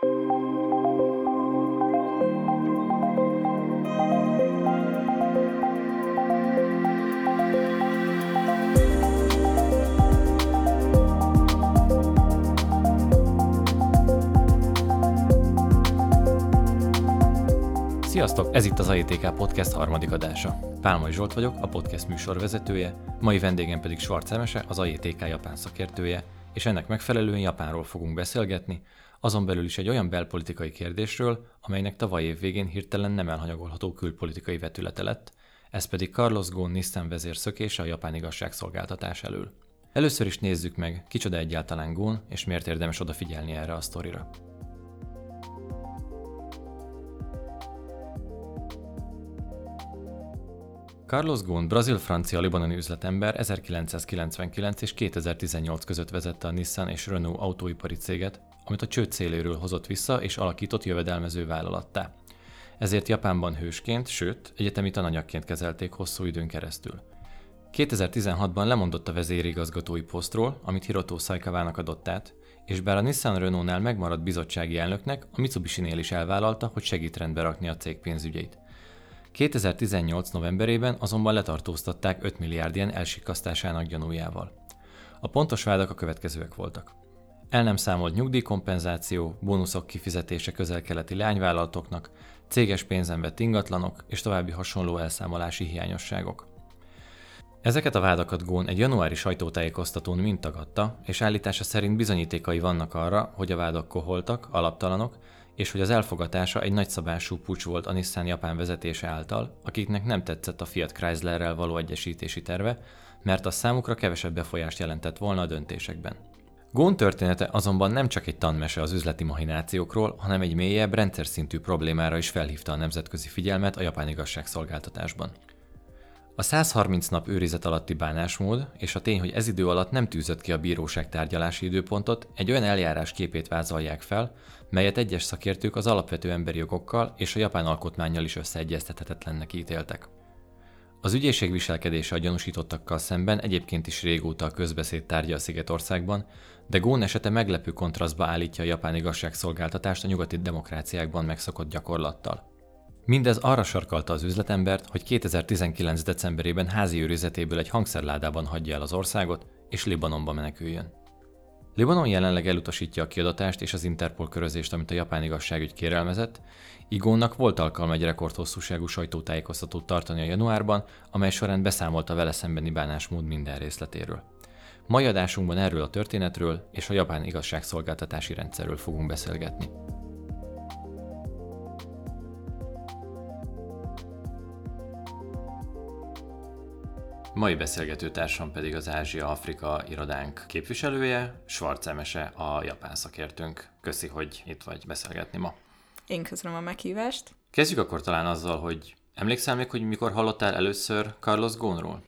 Sziasztok! Ez itt az AITK Podcast harmadik adása. Pálmai Zsolt vagyok, a podcast műsorvezetője, mai vendégem pedig Schwarz Emese, az AITK japán szakértője, és ennek megfelelően Japánról fogunk beszélgetni, azon belül is egy olyan belpolitikai kérdésről, amelynek tavaly év végén hirtelen nem elhanyagolható külpolitikai vetülete lett, ez pedig Carlos Ghosn Nissan vezér szökése a japán igazságszolgáltatás elől. Először is nézzük meg, kicsoda egyáltalán Ghosn, és miért érdemes odafigyelni erre a sztorira. Carlos Ghosn, brazil-francia-libanoni üzletember 1999 és 2018 között vezette a Nissan és Renault autóipari céget, amit a csőd céléről hozott vissza és alakított jövedelmező vállalattá. Ezért Japánban hősként, sőt, egyetemi tananyagként kezelték hosszú időn keresztül. 2016-ban lemondott a vezérigazgatói posztról, amit Hiroto Saikavának adott át, és bár a Nissan Renault-nál megmaradt bizottsági elnöknek, a Mitsubishi-nél is elvállalta, hogy segít rendbe rakni a cég pénzügyeit. 2018. novemberében azonban letartóztatták 5 milliárd ilyen elsikasztásának gyanújával. A pontos vádak a következőek voltak. El nem számolt nyugdíjkompenzáció, bónuszok kifizetése közel-keleti leányvállalatoknak, céges pénzen vett ingatlanok és további hasonló elszámolási hiányosságok. Ezeket a vádakat Gón egy januári sajtótájékoztatón mind tagadta, és állítása szerint bizonyítékai vannak arra, hogy a vádak koholtak, alaptalanok, és hogy az elfogatása egy nagyszabású pucs volt a Nissan japán vezetése által, akiknek nem tetszett a Fiat Chryslerrel való egyesítési terve, mert a számukra kevesebb befolyást jelentett volna a döntésekben. Gón története azonban nem csak egy tanmese az üzleti mahinációkról, hanem egy mélyebb, rendszer szintű problémára is felhívta a nemzetközi figyelmet a japán igazságszolgáltatásban. A 130 nap őrizet alatti bánásmód és a tény, hogy ez idő alatt nem tűzött ki a bíróság tárgyalási időpontot, egy olyan eljárás képét vázolják fel, melyet egyes szakértők az alapvető emberi jogokkal és a japán alkotmányjal is összeegyeztethetetlennek ítéltek. Az ügyészség viselkedése a gyanúsítottakkal szemben egyébként is régóta a közbeszéd tárgya a Szigetországban, de Gón esete meglepő kontrasztba állítja a japán igazságszolgáltatást a nyugati demokráciákban megszokott gyakorlattal. Mindez arra sarkalta az üzletembert, hogy 2019. decemberében házi őrizetéből egy hangszerládában hagyja el az országot, és Libanonba meneküljön. Libanon jelenleg elutasítja a kiadatást és az Interpol körözést, amit a japán igazságügy kérelmezett. Igónnak volt alkalma egy rekordhosszúságú sajtótájékoztatót tartani a januárban, amely során beszámolt a vele szembeni bánásmód minden részletéről. Mai adásunkban erről a történetről és a japán igazságszolgáltatási rendszerről fogunk beszélgetni. Mai beszélgető társam pedig az Ázsia-Afrika irodánk képviselője, Schwarz Emese, a japán szakértőnk. Köszi, hogy itt vagy beszélgetni ma. Én köszönöm a meghívást. Kezdjük akkor talán azzal, hogy emlékszel még, hogy mikor hallottál először Carlos Gónról?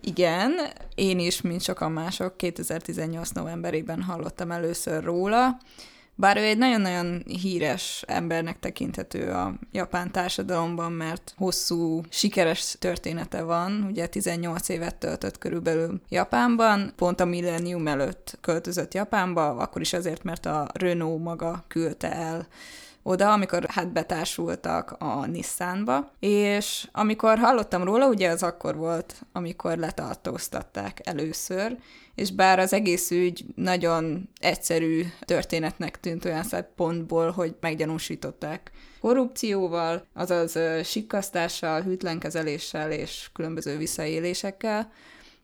Igen, én is, mint sokan mások, 2018 novemberében hallottam először róla. Bár ő egy nagyon-nagyon híres embernek tekinthető a japán társadalomban, mert hosszú, sikeres története van, ugye 18 évet töltött körülbelül Japánban, pont a millennium előtt költözött Japánba, akkor is azért, mert a Renault maga küldte el oda, amikor hát betársultak a Nissanba, és amikor hallottam róla, ugye az akkor volt, amikor letartóztatták először, és bár az egész ügy nagyon egyszerű történetnek tűnt olyan szempontból, hogy meggyanúsították korrupcióval, azaz sikkasztással, hűtlenkezeléssel és különböző visszaélésekkel,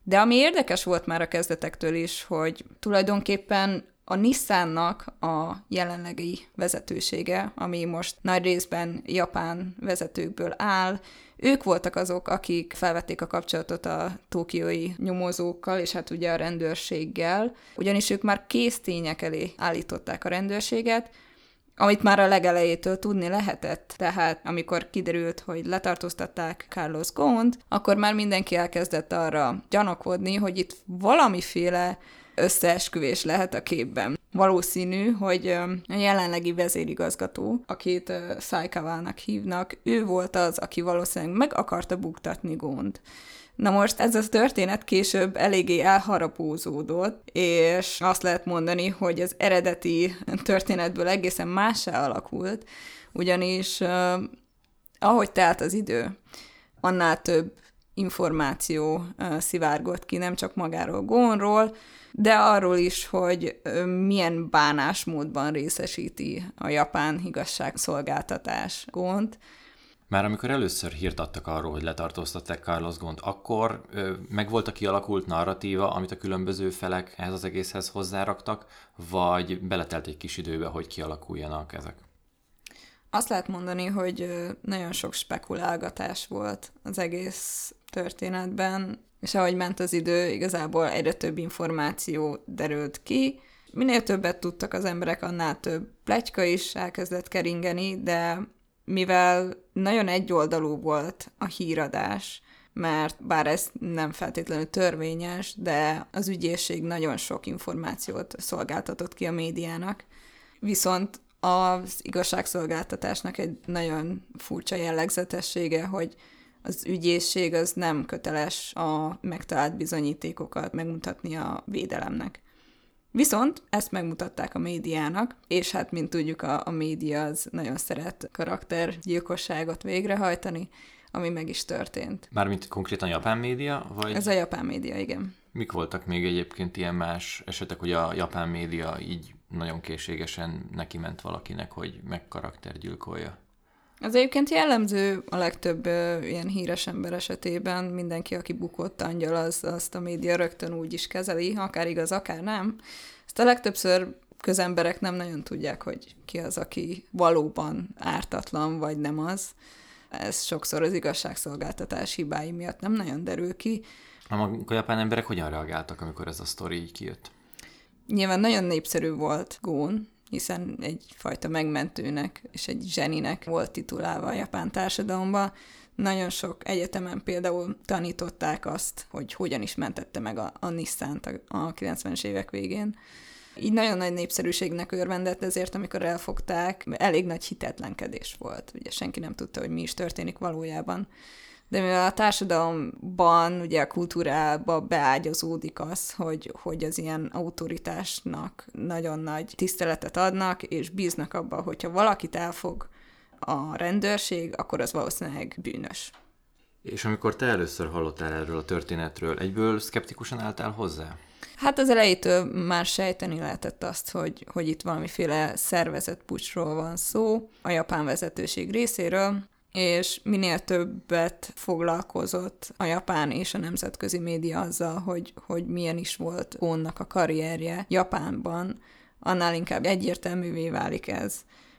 de ami érdekes volt már a kezdetektől is, hogy tulajdonképpen a Nissannak a jelenlegi vezetősége, ami most nagy részben japán vezetőkből áll, ők voltak azok, akik felvették a kapcsolatot a tokiói nyomozókkal, és hát ugye a rendőrséggel, ugyanis ők már késztények elé állították a rendőrséget, amit már a legelejétől tudni lehetett. Tehát amikor kiderült, hogy letartóztatták Carlos Gont, akkor már mindenki elkezdett arra gyanakodni, hogy itt valamiféle összeesküvés lehet a képben. Valószínű, hogy a jelenlegi vezérigazgató, akit Szájkavának hívnak, ő volt az, aki valószínűleg meg akarta buktatni gond Na most ez a történet később eléggé elharapózódott, és azt lehet mondani, hogy az eredeti történetből egészen mássá alakult, ugyanis ahogy telt az idő, annál több információ szivárgott ki, nem csak magáról Gónról, de arról is, hogy milyen bánásmódban részesíti a japán igazságszolgáltatás Gónt, már amikor először hírt adtak arról, hogy letartóztatták Carlos Gont, akkor ö, megvolt a kialakult narratíva, amit a különböző felek ehhez az egészhez hozzáraktak, vagy beletelt egy kis időbe, hogy kialakuljanak ezek? Azt lehet mondani, hogy nagyon sok spekulálgatás volt az egész történetben, és ahogy ment az idő, igazából egyre több információ derült ki. Minél többet tudtak az emberek, annál több pletyka is elkezdett keringeni, de mivel nagyon egyoldalú volt a híradás, mert bár ez nem feltétlenül törvényes, de az ügyészség nagyon sok információt szolgáltatott ki a médiának. Viszont az igazságszolgáltatásnak egy nagyon furcsa jellegzetessége, hogy az ügyészség az nem köteles a megtalált bizonyítékokat megmutatni a védelemnek. Viszont ezt megmutatták a médiának, és hát, mint tudjuk, a, a média az nagyon szeret karaktergyilkosságot végrehajtani, ami meg is történt. Mármint konkrétan japán média? Vagy... Ez a japán média, igen. Mik voltak még egyébként ilyen más esetek, hogy a japán média így nagyon készségesen neki ment valakinek, hogy megkaraktergyilkolja? Az egyébként jellemző a legtöbb ö, ilyen híres ember esetében, mindenki, aki bukott angyal, az, azt a média rögtön úgy is kezeli, akár igaz, akár nem. Ezt a legtöbbször közemberek nem nagyon tudják, hogy ki az, aki valóban ártatlan, vagy nem az. Ez sokszor az igazságszolgáltatás hibái miatt nem nagyon derül ki. A japán emberek hogyan reagáltak, amikor ez a sztori így kijött? Nyilván nagyon népszerű volt Gón, hiszen egyfajta megmentőnek és egy zseninek volt titulálva a japán társadalomban. Nagyon sok egyetemen például tanították azt, hogy hogyan is mentette meg a, a Nissan-t a, a 90-es évek végén. Így nagyon nagy népszerűségnek örvendett, ezért amikor elfogták, elég nagy hitetlenkedés volt. Ugye senki nem tudta, hogy mi is történik valójában de mivel a társadalomban, ugye a kultúrába beágyazódik az, hogy, hogy az ilyen autoritásnak nagyon nagy tiszteletet adnak, és bíznak abba, hogyha valakit elfog a rendőrség, akkor az valószínűleg bűnös. És amikor te először hallottál erről a történetről, egyből szkeptikusan álltál hozzá? Hát az elejétől már sejteni lehetett azt, hogy, hogy itt valamiféle szervezett pucsról van szó a japán vezetőség részéről, és minél többet foglalkozott a japán és a nemzetközi média azzal, hogy, hogy milyen is volt Ónnak a karrierje Japánban, annál inkább egyértelművé válik ez.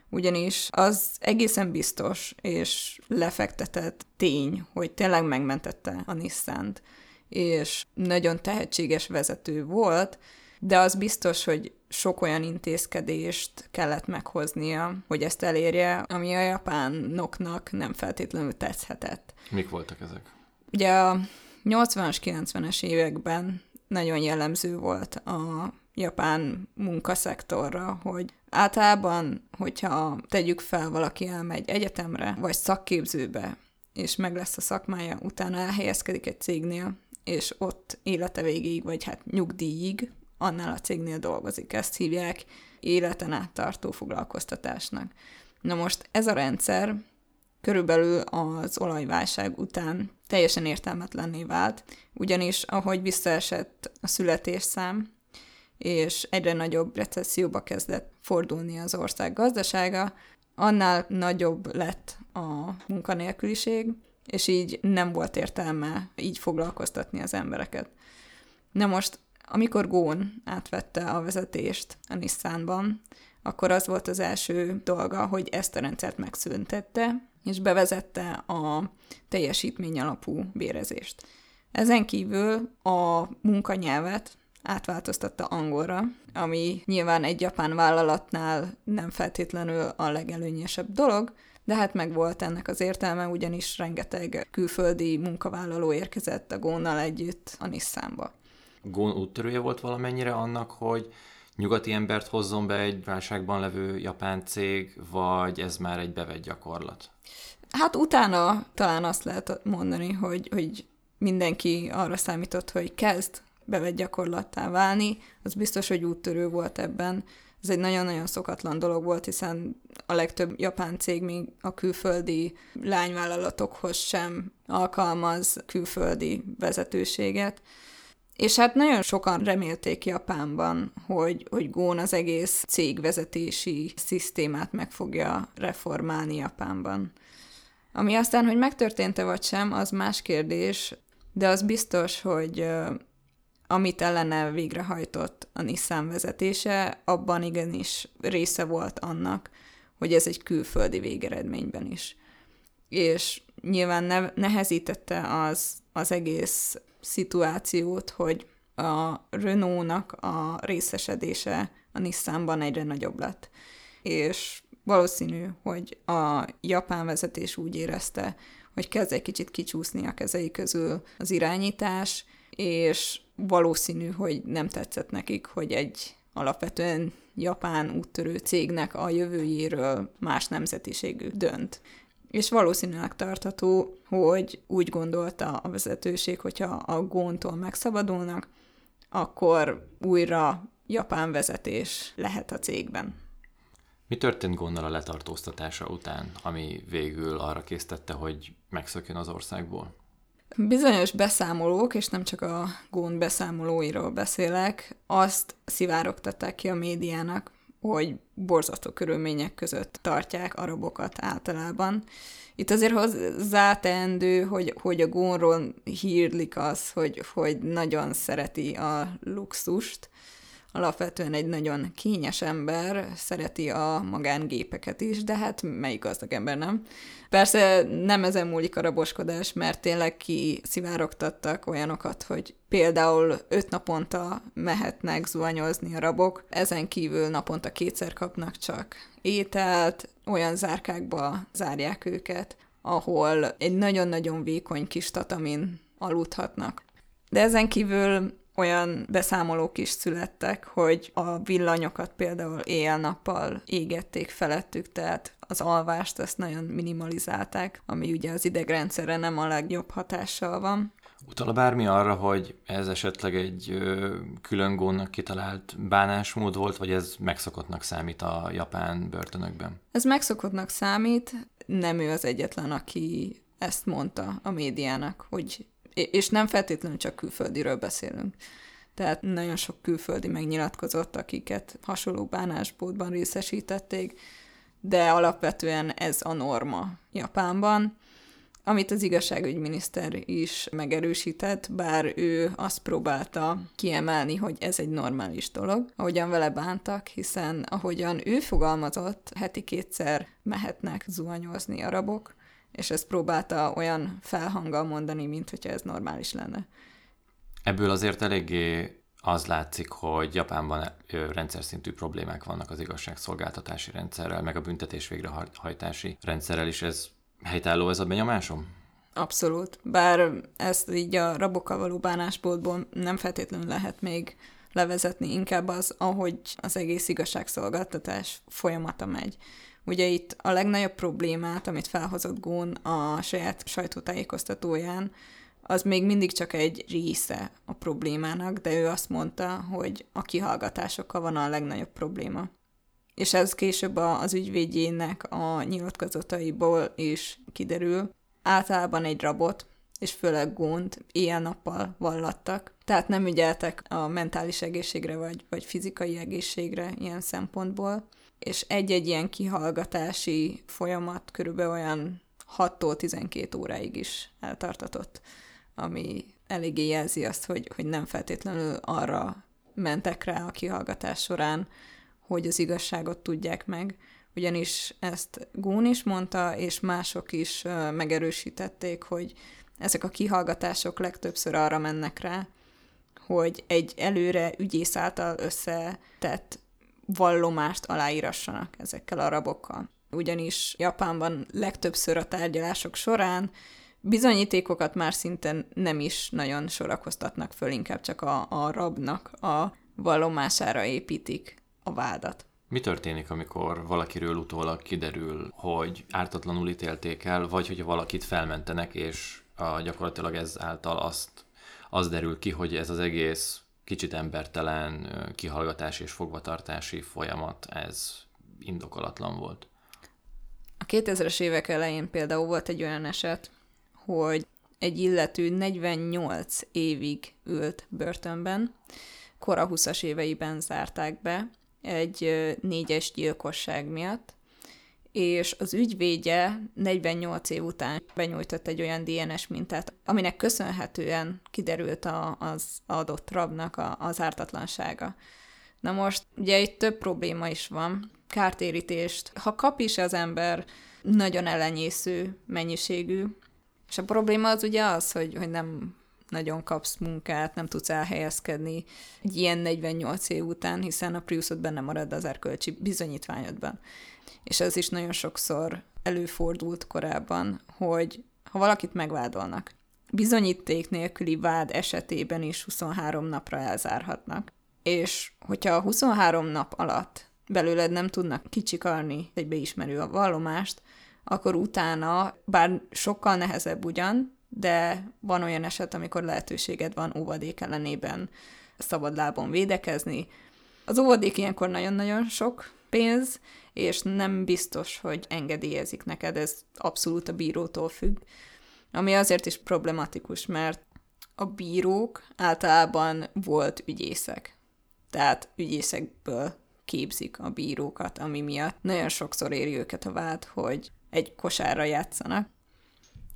Ugyanis az egészen biztos és lefektetett tény, hogy tényleg megmentette a Nissan-t, és nagyon tehetséges vezető volt, de az biztos, hogy sok olyan intézkedést kellett meghoznia, hogy ezt elérje, ami a japánoknak nem feltétlenül tetszhetett. Mik voltak ezek? Ugye a 80-as, 90-es években nagyon jellemző volt a japán munkaszektorra, hogy általában, hogyha tegyük fel, valaki elmegy egyetemre, vagy szakképzőbe, és meg lesz a szakmája, utána elhelyezkedik egy cégnél, és ott élete végéig, vagy hát nyugdíjig annál a cégnél dolgozik. Ezt hívják életen át tartó foglalkoztatásnak. Na most ez a rendszer körülbelül az olajválság után teljesen értelmetlenné vált, ugyanis ahogy visszaesett a születésszám, és egyre nagyobb recesszióba kezdett fordulni az ország gazdasága, annál nagyobb lett a munkanélküliség, és így nem volt értelme így foglalkoztatni az embereket. Na most amikor Gón átvette a vezetést a Nissanban, akkor az volt az első dolga, hogy ezt a rendszert megszüntette, és bevezette a teljesítmény alapú bérezést. Ezen kívül a munkanyelvet átváltoztatta angolra, ami nyilván egy japán vállalatnál nem feltétlenül a legelőnyesebb dolog, de hát meg volt ennek az értelme, ugyanis rengeteg külföldi munkavállaló érkezett a Gónnal együtt a Nissanba. Gón úttörője volt valamennyire annak, hogy nyugati embert hozzon be egy válságban levő japán cég, vagy ez már egy bevett gyakorlat? Hát utána talán azt lehet mondani, hogy, hogy mindenki arra számított, hogy kezd bevett gyakorlattá válni, az biztos, hogy úttörő volt ebben. Ez egy nagyon-nagyon szokatlan dolog volt, hiszen a legtöbb japán cég még a külföldi lányvállalatokhoz sem alkalmaz külföldi vezetőséget. És hát nagyon sokan remélték Japánban, hogy, hogy Gón az egész cégvezetési szisztémát meg fogja reformálni Japánban. Ami aztán, hogy megtörtént-e vagy sem, az más kérdés, de az biztos, hogy amit ellene végrehajtott a Nissan vezetése, abban igenis része volt annak, hogy ez egy külföldi végeredményben is. És nyilván ne, nehezítette az, az egész szituációt, hogy a Renault-nak a részesedése a Nissanban egyre nagyobb lett. És valószínű, hogy a japán vezetés úgy érezte, hogy kezd egy kicsit kicsúszni a kezei közül az irányítás, és valószínű, hogy nem tetszett nekik, hogy egy alapvetően japán úttörő cégnek a jövőjéről más nemzetiségű dönt. És valószínűleg tartható, hogy úgy gondolta a vezetőség, hogyha a góntól megszabadulnak, akkor újra japán vezetés lehet a cégben. Mi történt gondol a letartóztatása után, ami végül arra késztette, hogy megszökjön az országból? Bizonyos beszámolók, és nem csak a gond beszámolóiról beszélek, azt szivárogtatták ki a médiának, hogy borzasztó körülmények között tartják arabokat általában. Itt azért hozzáteendő, hogy, hogy a gónról hírlik az, hogy, hogy nagyon szereti a luxust, alapvetően egy nagyon kényes ember, szereti a magángépeket is, de hát melyik gazdag ember nem? Persze nem ezen múlik a raboskodás, mert tényleg ki szivárogtattak olyanokat, hogy például öt naponta mehetnek zuhanyozni a rabok, ezen kívül naponta kétszer kapnak csak ételt, olyan zárkákba zárják őket, ahol egy nagyon-nagyon vékony kis tatamin aludhatnak. De ezen kívül olyan beszámolók is születtek, hogy a villanyokat például éjjel-nappal égették felettük, tehát az alvást ezt nagyon minimalizálták, ami ugye az idegrendszerre nem a legjobb hatással van. Utala bármi arra, hogy ez esetleg egy ö, külön gónnak kitalált bánásmód volt, vagy ez megszokottnak számít a japán börtönökben? Ez megszokottnak számít, nem ő az egyetlen, aki ezt mondta a médiának, hogy és nem feltétlenül csak külföldiről beszélünk. Tehát nagyon sok külföldi megnyilatkozott, akiket hasonló bánásbódban részesítették, de alapvetően ez a norma Japánban, amit az igazságügyminiszter is megerősített, bár ő azt próbálta kiemelni, hogy ez egy normális dolog, ahogyan vele bántak, hiszen ahogyan ő fogalmazott, heti kétszer mehetnek zuhanyozni arabok, és ezt próbálta olyan felhanggal mondani, mint hogyha ez normális lenne. Ebből azért eléggé az látszik, hogy Japánban rendszer szintű problémák vannak az igazságszolgáltatási rendszerrel, meg a büntetés végrehajtási rendszerrel is. Ez helytálló ez a benyomásom? Abszolút. Bár ezt így a rabokkal való bánásbódból nem feltétlenül lehet még levezetni, inkább az, ahogy az egész igazságszolgáltatás folyamata megy. Ugye itt a legnagyobb problémát, amit felhozott Gón a saját sajtótájékoztatóján, az még mindig csak egy része a problémának, de ő azt mondta, hogy a kihallgatásokkal van a legnagyobb probléma. És ez később az ügyvédjének a nyilatkozataiból is kiderül. Általában egy rabot, és főleg gond éjjel-nappal vallattak. Tehát nem ügyeltek a mentális egészségre vagy, vagy fizikai egészségre ilyen szempontból és egy-egy ilyen kihallgatási folyamat körülbelül olyan 6-tól 12 óráig is eltartatott, ami eléggé jelzi azt, hogy, hogy nem feltétlenül arra mentek rá a kihallgatás során, hogy az igazságot tudják meg, ugyanis ezt Gún is mondta, és mások is megerősítették, hogy ezek a kihallgatások legtöbbször arra mennek rá, hogy egy előre ügyész által összetett vallomást aláírassanak ezekkel a rabokkal. Ugyanis Japánban legtöbbször a tárgyalások során bizonyítékokat már szinte nem is nagyon sorakoztatnak föl, inkább csak a, a rabnak a vallomására építik a vádat. Mi történik, amikor valakiről utólag kiderül, hogy ártatlanul ítélték el, vagy hogy valakit felmentenek, és a, gyakorlatilag ez által azt, az derül ki, hogy ez az egész kicsit embertelen kihallgatás és fogvatartási folyamat, ez indokolatlan volt. A 2000-es évek elején például volt egy olyan eset, hogy egy illető 48 évig ült börtönben, kora 20-as éveiben zárták be egy négyes gyilkosság miatt, és az ügyvédje 48 év után benyújtott egy olyan DNS mintát, aminek köszönhetően kiderült a, az adott rabnak a, az ártatlansága. Na most ugye itt több probléma is van, kártérítést. Ha kap is az ember nagyon ellenyésző mennyiségű, és a probléma az ugye az, hogy, hogy nem nagyon kapsz munkát, nem tudsz elhelyezkedni egy ilyen 48 év után, hiszen a Priusod benne marad az erkölcsi bizonyítványodban. És ez is nagyon sokszor előfordult korábban, hogy ha valakit megvádolnak, bizonyíték nélküli vád esetében is 23 napra elzárhatnak. És hogyha a 23 nap alatt belőled nem tudnak kicsikarni egy beismerő a vallomást, akkor utána, bár sokkal nehezebb ugyan, de van olyan eset, amikor lehetőséged van óvadék ellenében szabadlábon védekezni. Az óvadék ilyenkor nagyon-nagyon sok pénz, és nem biztos, hogy engedélyezik neked, ez abszolút a bírótól függ. Ami azért is problematikus, mert a bírók általában volt ügyészek. Tehát ügyészekből képzik a bírókat, ami miatt nagyon sokszor éri őket a vád, hogy egy kosárra játszanak.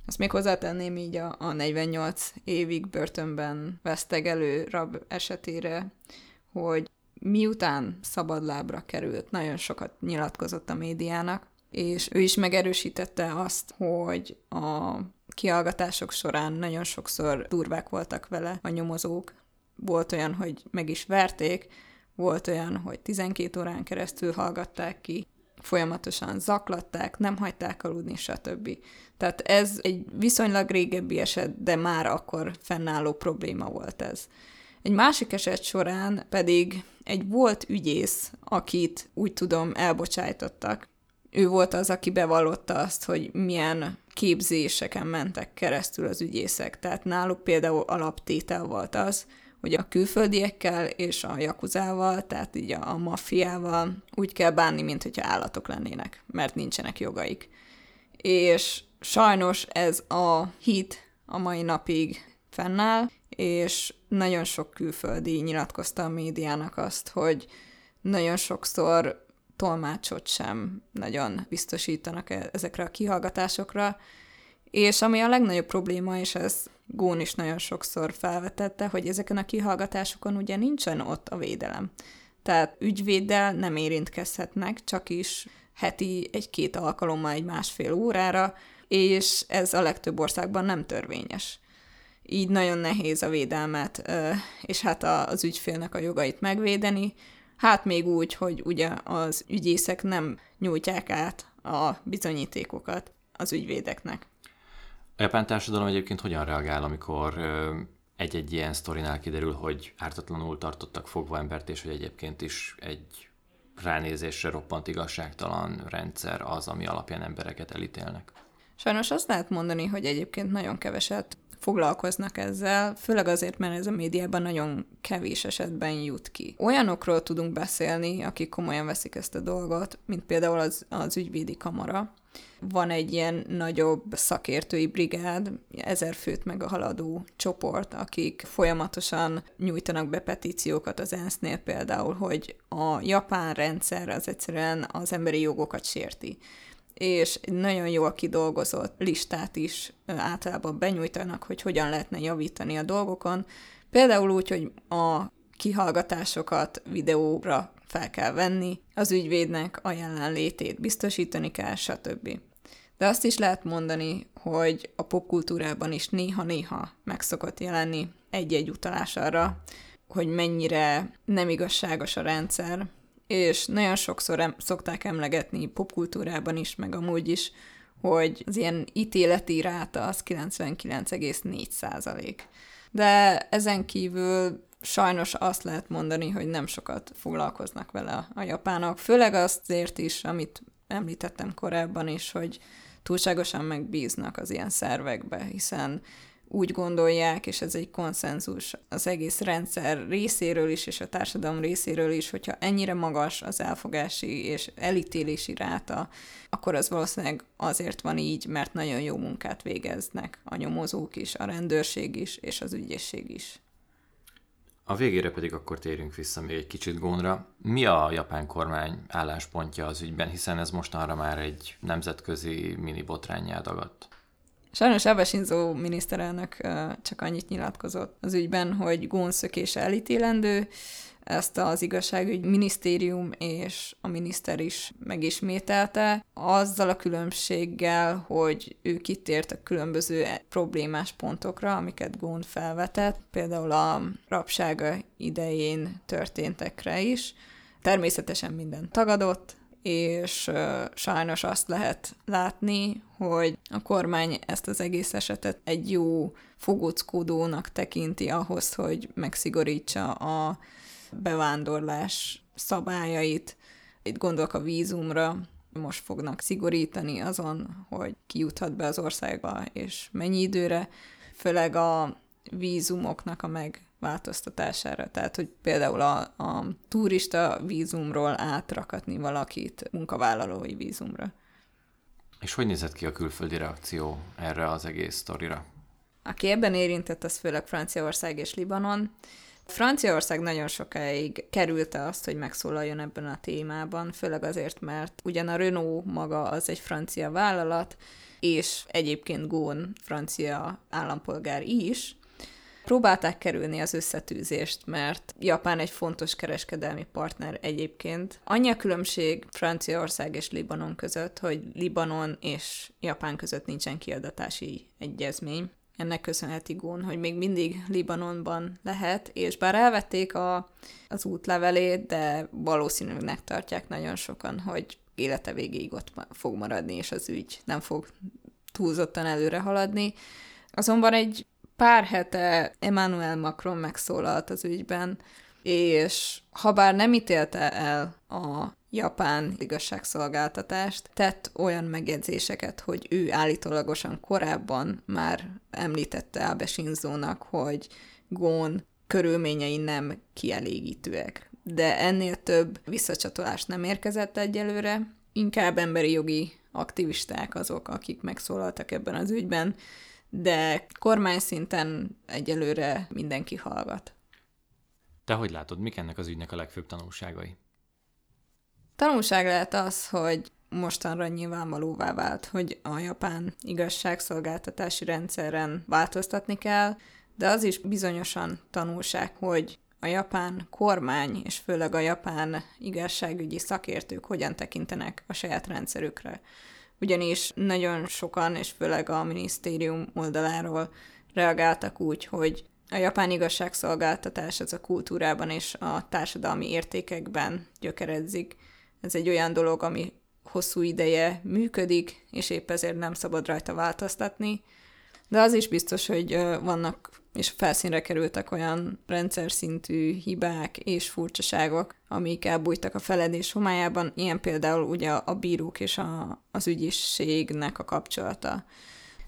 Azt még hozzátenném így a, a 48 évig börtönben vesztegelő rab esetére, hogy miután szabadlábra került, nagyon sokat nyilatkozott a médiának, és ő is megerősítette azt, hogy a kihallgatások során nagyon sokszor durvák voltak vele a nyomozók. Volt olyan, hogy meg is verték, volt olyan, hogy 12 órán keresztül hallgatták ki, folyamatosan zaklatták, nem hagyták aludni, stb. Tehát ez egy viszonylag régebbi eset, de már akkor fennálló probléma volt ez. Egy másik eset során pedig egy volt ügyész, akit úgy tudom elbocsájtottak. Ő volt az, aki bevallotta azt, hogy milyen képzéseken mentek keresztül az ügyészek. Tehát náluk például alaptétel volt az, hogy a külföldiekkel és a jakuzával, tehát így a, a maffiával úgy kell bánni, mint hogyha állatok lennének, mert nincsenek jogaik. És sajnos ez a hit a mai napig fennáll, és nagyon sok külföldi nyilatkozta a médiának azt, hogy nagyon sokszor tolmácsot sem nagyon biztosítanak e- ezekre a kihallgatásokra, és ami a legnagyobb probléma, és ez Gón is nagyon sokszor felvetette, hogy ezeken a kihallgatásokon ugye nincsen ott a védelem. Tehát ügyvéddel nem érintkezhetnek, csak is heti egy-két alkalommal egy másfél órára, és ez a legtöbb országban nem törvényes. Így nagyon nehéz a védelmet, és hát az ügyfélnek a jogait megvédeni, hát még úgy, hogy ugye az ügyészek nem nyújtják át a bizonyítékokat az ügyvédeknek. A japán társadalom egyébként hogyan reagál, amikor egy-egy ilyen sztorinál kiderül, hogy ártatlanul tartottak fogva embert, és hogy egyébként is egy ránézésre roppant igazságtalan rendszer az, ami alapján embereket elítélnek. Sajnos azt lehet mondani, hogy egyébként nagyon keveset foglalkoznak ezzel, főleg azért, mert ez a médiában nagyon kevés esetben jut ki. Olyanokról tudunk beszélni, akik komolyan veszik ezt a dolgot, mint például az, az ügyvédi kamara, van egy ilyen nagyobb szakértői brigád, ezer főt meg a haladó csoport, akik folyamatosan nyújtanak be petíciókat az ENSZ-nél például, hogy a japán rendszer az egyszerűen az emberi jogokat sérti és egy nagyon jól kidolgozott listát is általában benyújtanak, hogy hogyan lehetne javítani a dolgokon. Például úgy, hogy a kihallgatásokat videóra fel kell venni, az ügyvédnek a jelenlétét biztosítani kell, stb. De azt is lehet mondani, hogy a popkultúrában is néha-néha meg szokott jelenni egy-egy utalás arra, hogy mennyire nem igazságos a rendszer, és nagyon sokszor em- szokták emlegetni popkultúrában is, meg amúgy is, hogy az ilyen ítéleti ráta az 99,4 százalék. De ezen kívül sajnos azt lehet mondani, hogy nem sokat foglalkoznak vele a japánok, főleg azért is, amit említettem korábban is, hogy túlságosan megbíznak az ilyen szervekbe, hiszen úgy gondolják, és ez egy konszenzus az egész rendszer részéről is, és a társadalom részéről is, hogyha ennyire magas az elfogási és elítélési ráta, akkor az valószínűleg azért van így, mert nagyon jó munkát végeznek a nyomozók is, a rendőrség is, és az ügyészség is. A végére pedig akkor térjünk vissza még egy kicsit gónra. Mi a japán kormány álláspontja az ügyben, hiszen ez mostanra már egy nemzetközi mini botrányjá dagadt? Sajnos Abe Shinzo miniszterelnök csak annyit nyilatkozott az ügyben, hogy gónszökése elítélendő, ezt az igazságügy minisztérium és a miniszter is megismételte, azzal a különbséggel, hogy ő kitért a különböző problémás pontokra, amiket Gón felvetett, például a rabsága idején történtekre is. Természetesen minden tagadott, és sajnos azt lehet látni, hogy a kormány ezt az egész esetet egy jó fogóckodónak tekinti ahhoz, hogy megszigorítsa a bevándorlás szabályait. Itt gondolok a vízumra, most fognak szigorítani azon, hogy ki juthat be az országba, és mennyi időre, főleg a vízumoknak a megváltoztatására. Tehát, hogy például a, a turista vízumról átrakatni valakit munkavállalói vízumra. És hogy nézett ki a külföldi reakció erre az egész sztorira? Aki ebben érintett, az főleg Franciaország és Libanon. Franciaország nagyon sokáig kerülte azt, hogy megszólaljon ebben a témában, főleg azért, mert ugyan a Renault maga az egy francia vállalat, és egyébként Gón francia állampolgár is, Próbálták kerülni az összetűzést, mert Japán egy fontos kereskedelmi partner egyébként. Annyi a különbség Franciaország és Libanon között, hogy Libanon és Japán között nincsen kiadatási egyezmény ennek köszönheti Gón, hogy még mindig Libanonban lehet, és bár elvették a, az útlevelét, de valószínűleg tartják nagyon sokan, hogy élete végéig ott fog maradni, és az ügy nem fog túlzottan előre haladni. Azonban egy pár hete Emmanuel Macron megszólalt az ügyben, és ha bár nem ítélte el a japán igazságszolgáltatást, tett olyan megjegyzéseket, hogy ő állítólagosan korábban már említette Abe Shinzo-nak, hogy Gón körülményei nem kielégítőek. De ennél több visszacsatolást nem érkezett egyelőre, inkább emberi jogi aktivisták azok, akik megszólaltak ebben az ügyben, de kormány szinten egyelőre mindenki hallgat. Te hogy látod, mik ennek az ügynek a legfőbb tanulságai? Tanulság lehet az, hogy mostanra nyilvánvalóvá vált, hogy a japán igazságszolgáltatási rendszeren változtatni kell, de az is bizonyosan tanulság, hogy a japán kormány, és főleg a japán igazságügyi szakértők hogyan tekintenek a saját rendszerükre. Ugyanis nagyon sokan, és főleg a minisztérium oldaláról reagáltak úgy, hogy a japán igazságszolgáltatás az a kultúrában és a társadalmi értékekben gyökeredzik, ez egy olyan dolog, ami hosszú ideje működik, és épp ezért nem szabad rajta változtatni. De az is biztos, hogy vannak és felszínre kerültek olyan rendszer szintű hibák és furcsaságok, amik elbújtak a feledés homályában, ilyen például ugye a bírók és a, az ügyisségnek a kapcsolata.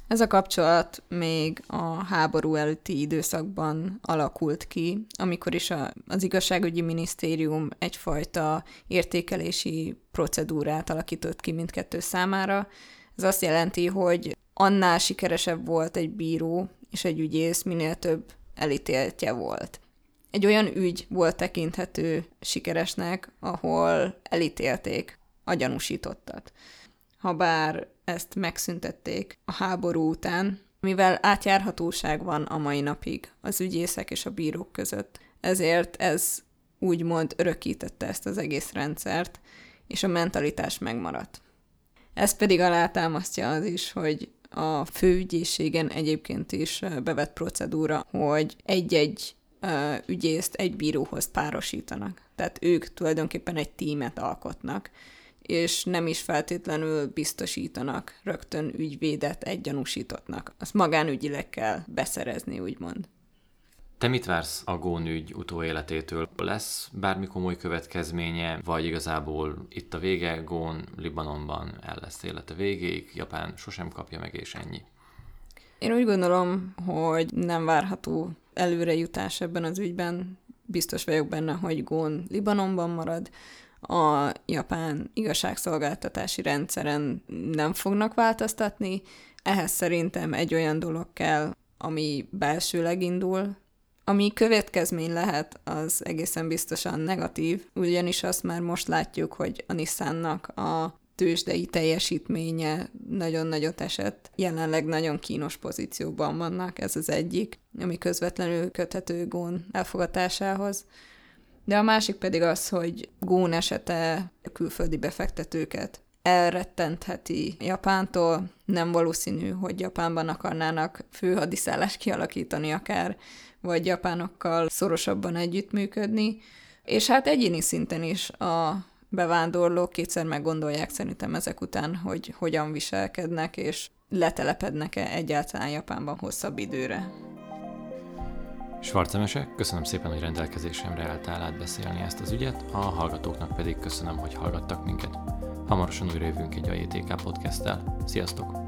Ez a kapcsolat még a háború előtti időszakban alakult ki, amikor is a, az igazságügyi minisztérium egyfajta értékelési procedúrát alakított ki mindkettő számára. Ez azt jelenti, hogy annál sikeresebb volt egy bíró és egy ügyész, minél több elítéltje volt. Egy olyan ügy volt tekinthető sikeresnek, ahol elítélték a gyanúsítottat. Habár ezt megszüntették a háború után, mivel átjárhatóság van a mai napig az ügyészek és a bírók között. Ezért ez úgymond örökítette ezt az egész rendszert, és a mentalitás megmaradt. Ez pedig alátámasztja az is, hogy a főügyészségen egyébként is bevett procedúra, hogy egy-egy ügyészt egy bíróhoz párosítanak. Tehát ők tulajdonképpen egy tímet alkotnak, és nem is feltétlenül biztosítanak rögtön ügyvédet egy gyanúsítottnak. Azt magánügyileg kell beszerezni, úgymond. Te mit vársz a Gón ügy utóéletétől? Lesz bármi komoly következménye, vagy igazából itt a vége, Gón Libanonban el lesz élete végéig, Japán sosem kapja meg, és ennyi? Én úgy gondolom, hogy nem várható előrejutás ebben az ügyben. Biztos vagyok benne, hogy Gón Libanonban marad, a japán igazságszolgáltatási rendszeren nem fognak változtatni. Ehhez szerintem egy olyan dolog kell, ami belsőleg indul, ami következmény lehet, az egészen biztosan negatív, ugyanis azt már most látjuk, hogy a Nissannak a tőzsdei teljesítménye nagyon nagyot esett. Jelenleg nagyon kínos pozícióban vannak, ez az egyik, ami közvetlenül köthető Gón elfogatásához. De a másik pedig az, hogy Gón esete külföldi befektetőket elrettentheti Japántól. Nem valószínű, hogy Japánban akarnának főhadiszállást kialakítani akár, vagy japánokkal szorosabban együttműködni. És hát egyéni szinten is a bevándorlók kétszer meggondolják szerintem ezek után, hogy hogyan viselkednek, és letelepednek-e egyáltalán Japánban hosszabb időre. Svarcemese, köszönöm szépen, hogy rendelkezésemre álltál átbeszélni ezt az ügyet, a hallgatóknak pedig köszönöm, hogy hallgattak minket. Hamarosan újra jövünk egy AJTK podcasttel. Sziasztok!